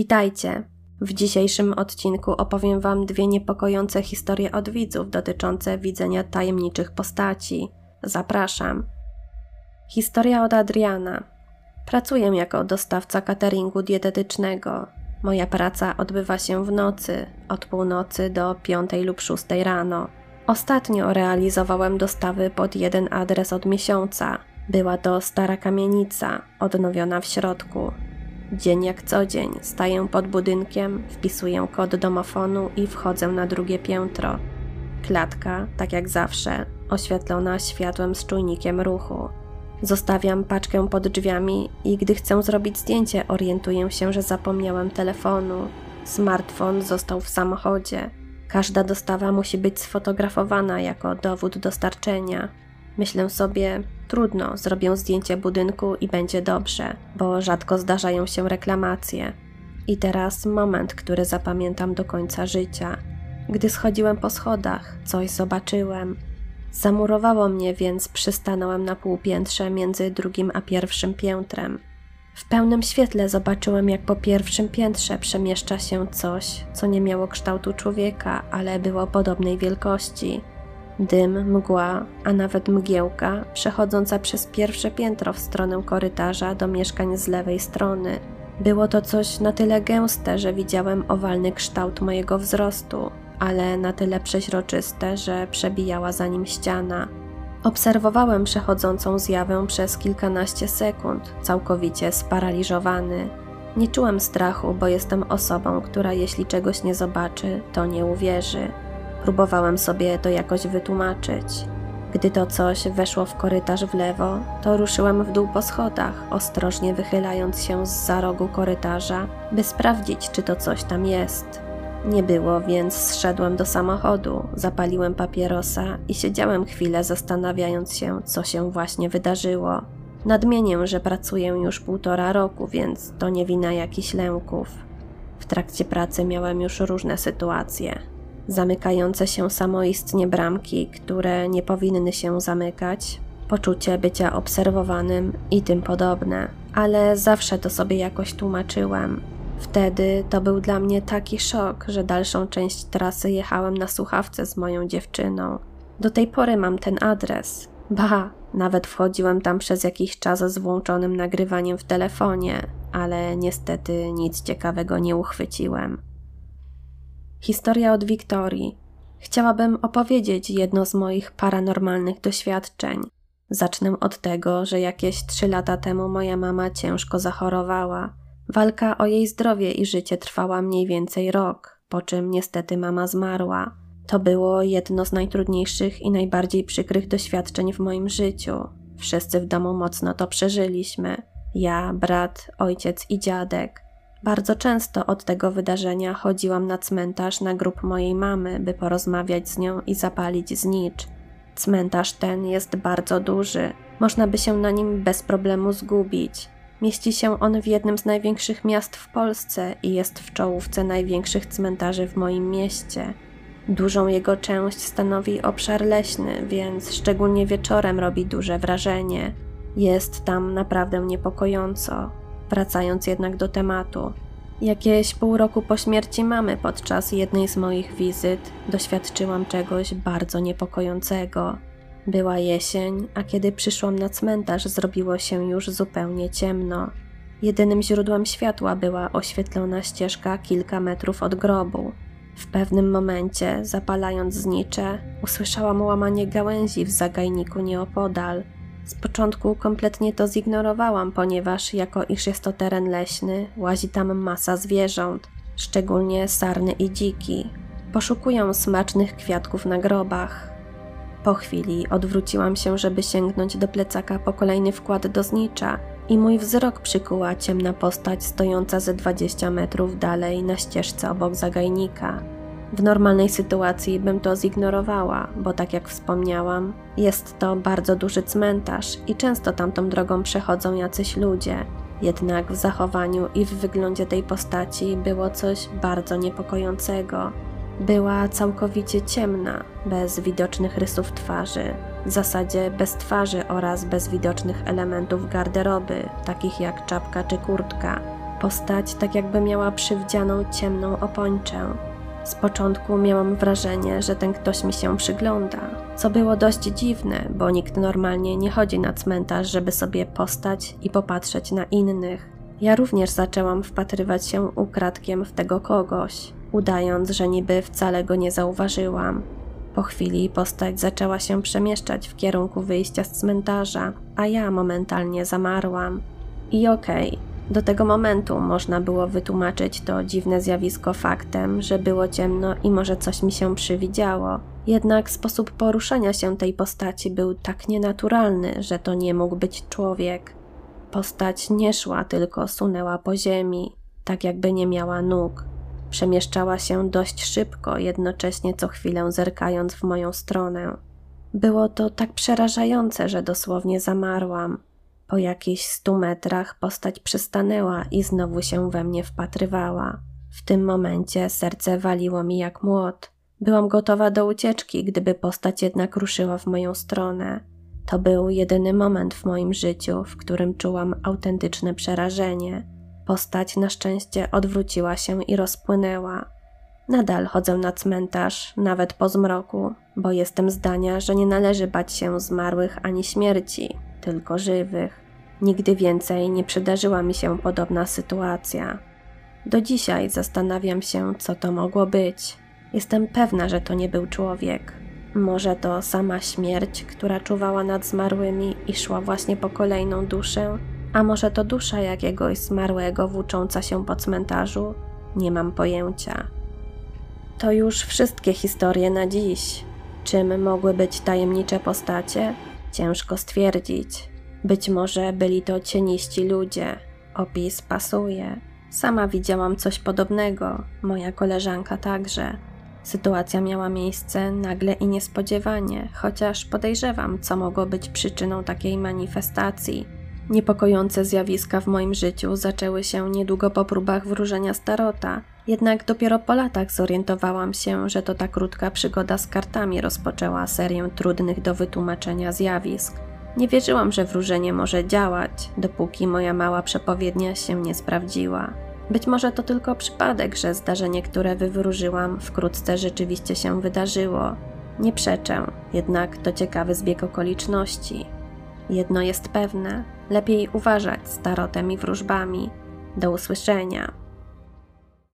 Witajcie! W dzisiejszym odcinku opowiem Wam dwie niepokojące historie od widzów dotyczące widzenia tajemniczych postaci. Zapraszam. Historia od Adriana. Pracuję jako dostawca cateringu dietetycznego. Moja praca odbywa się w nocy, od północy do piątej lub szóstej rano. Ostatnio realizowałem dostawy pod jeden adres od miesiąca. Była to stara kamienica, odnowiona w środku. Dzień jak co dzień staję pod budynkiem, wpisuję kod domofonu i wchodzę na drugie piętro. Klatka, tak jak zawsze, oświetlona światłem z czujnikiem ruchu. Zostawiam paczkę pod drzwiami i gdy chcę zrobić zdjęcie, orientuję się, że zapomniałem telefonu. Smartfon został w samochodzie. Każda dostawa musi być sfotografowana jako dowód dostarczenia. Myślę sobie, trudno, zrobię zdjęcie budynku i będzie dobrze, bo rzadko zdarzają się reklamacje. I teraz moment, który zapamiętam do końca życia. Gdy schodziłem po schodach, coś zobaczyłem. Zamurowało mnie, więc przystanąłem na półpiętrze między drugim a pierwszym piętrem. W pełnym świetle zobaczyłem, jak po pierwszym piętrze przemieszcza się coś, co nie miało kształtu człowieka, ale było podobnej wielkości. Dym, mgła, a nawet mgiełka przechodząca przez pierwsze piętro w stronę korytarza do mieszkań z lewej strony. Było to coś na tyle gęste, że widziałem owalny kształt mojego wzrostu, ale na tyle przeźroczyste, że przebijała za nim ściana. Obserwowałem przechodzącą zjawę przez kilkanaście sekund, całkowicie sparaliżowany. Nie czułem strachu, bo jestem osobą, która jeśli czegoś nie zobaczy, to nie uwierzy. Próbowałem sobie to jakoś wytłumaczyć. Gdy to coś weszło w korytarz w lewo, to ruszyłem w dół po schodach, ostrożnie wychylając się z za rogu korytarza, by sprawdzić, czy to coś tam jest. Nie było, więc zszedłem do samochodu, zapaliłem papierosa i siedziałem chwilę zastanawiając się, co się właśnie wydarzyło. Nadmienię, że pracuję już półtora roku, więc to nie wina jakichś lęków. W trakcie pracy miałem już różne sytuacje zamykające się samoistnie bramki, które nie powinny się zamykać, poczucie bycia obserwowanym i tym podobne, ale zawsze to sobie jakoś tłumaczyłem. Wtedy to był dla mnie taki szok, że dalszą część trasy jechałem na słuchawce z moją dziewczyną. Do tej pory mam ten adres. Ba, nawet wchodziłem tam przez jakiś czas z włączonym nagrywaniem w telefonie, ale niestety nic ciekawego nie uchwyciłem. Historia od Wiktorii. Chciałabym opowiedzieć jedno z moich paranormalnych doświadczeń. Zacznę od tego, że jakieś trzy lata temu moja mama ciężko zachorowała. Walka o jej zdrowie i życie trwała mniej więcej rok, po czym niestety mama zmarła. To było jedno z najtrudniejszych i najbardziej przykrych doświadczeń w moim życiu. Wszyscy w domu mocno to przeżyliśmy. Ja, brat, ojciec i dziadek. Bardzo często od tego wydarzenia chodziłam na cmentarz na grób mojej mamy, by porozmawiać z nią i zapalić znicz. Cmentarz ten jest bardzo duży, można by się na nim bez problemu zgubić. Mieści się on w jednym z największych miast w Polsce i jest w czołówce największych cmentarzy w moim mieście. Dużą jego część stanowi obszar leśny, więc szczególnie wieczorem robi duże wrażenie. Jest tam naprawdę niepokojąco. Wracając jednak do tematu. Jakieś pół roku po śmierci mamy podczas jednej z moich wizyt doświadczyłam czegoś bardzo niepokojącego. Była jesień, a kiedy przyszłam na cmentarz, zrobiło się już zupełnie ciemno. Jedynym źródłem światła była oświetlona ścieżka kilka metrów od grobu. W pewnym momencie, zapalając znicze, usłyszałam łamanie gałęzi w zagajniku nieopodal – z początku kompletnie to zignorowałam, ponieważ jako iż jest to teren leśny, łazi tam masa zwierząt, szczególnie sarny i dziki. Poszukują smacznych kwiatków na grobach. Po chwili odwróciłam się, żeby sięgnąć do plecaka po kolejny wkład do znicza i mój wzrok przykuła ciemna postać stojąca ze 20 metrów dalej na ścieżce obok zagajnika. W normalnej sytuacji bym to zignorowała, bo tak jak wspomniałam, jest to bardzo duży cmentarz i często tamtą drogą przechodzą jacyś ludzie. Jednak w zachowaniu i w wyglądzie tej postaci było coś bardzo niepokojącego. Była całkowicie ciemna, bez widocznych rysów twarzy, w zasadzie bez twarzy oraz bez widocznych elementów garderoby, takich jak czapka czy kurtka. Postać tak jakby miała przywdzianą ciemną opończę. Z początku miałam wrażenie, że ten ktoś mi się przygląda, co było dość dziwne, bo nikt normalnie nie chodzi na cmentarz, żeby sobie postać i popatrzeć na innych. Ja również zaczęłam wpatrywać się ukradkiem w tego kogoś, udając, że niby wcale go nie zauważyłam. Po chwili postać zaczęła się przemieszczać w kierunku wyjścia z cmentarza, a ja momentalnie zamarłam. I okej, okay, do tego momentu można było wytłumaczyć to dziwne zjawisko faktem, że było ciemno i może coś mi się przywidziało. Jednak sposób poruszania się tej postaci był tak nienaturalny, że to nie mógł być człowiek. Postać nie szła, tylko sunęła po ziemi, tak jakby nie miała nóg. Przemieszczała się dość szybko, jednocześnie co chwilę zerkając w moją stronę. Było to tak przerażające, że dosłownie zamarłam. Po jakichś stu metrach postać przystanęła i znowu się we mnie wpatrywała. W tym momencie serce waliło mi jak młot. Byłam gotowa do ucieczki, gdyby postać jednak ruszyła w moją stronę. To był jedyny moment w moim życiu, w którym czułam autentyczne przerażenie. Postać na szczęście odwróciła się i rozpłynęła. Nadal chodzę na cmentarz, nawet po zmroku, bo jestem zdania, że nie należy bać się zmarłych ani śmierci, tylko żywych. Nigdy więcej nie przydarzyła mi się podobna sytuacja. Do dzisiaj zastanawiam się, co to mogło być. Jestem pewna, że to nie był człowiek. Może to sama śmierć, która czuwała nad zmarłymi i szła właśnie po kolejną duszę, a może to dusza jakiegoś zmarłego włócząca się po cmentarzu? Nie mam pojęcia. To już wszystkie historie na dziś. Czym mogły być tajemnicze postacie? Ciężko stwierdzić. Być może byli to cieniści ludzie. Opis pasuje. Sama widziałam coś podobnego, moja koleżanka także. Sytuacja miała miejsce nagle i niespodziewanie, chociaż podejrzewam, co mogło być przyczyną takiej manifestacji. Niepokojące zjawiska w moim życiu zaczęły się niedługo po próbach wróżenia starota, jednak dopiero po latach zorientowałam się, że to ta krótka przygoda z kartami rozpoczęła serię trudnych do wytłumaczenia zjawisk. Nie wierzyłam, że wróżenie może działać, dopóki moja mała przepowiednia się nie sprawdziła. Być może to tylko przypadek, że zdarzenie, które wywróżyłam, wkrótce rzeczywiście się wydarzyło. Nie przeczę, jednak to ciekawy zbieg okoliczności. Jedno jest pewne: lepiej uważać z tarotem i wróżbami. Do usłyszenia.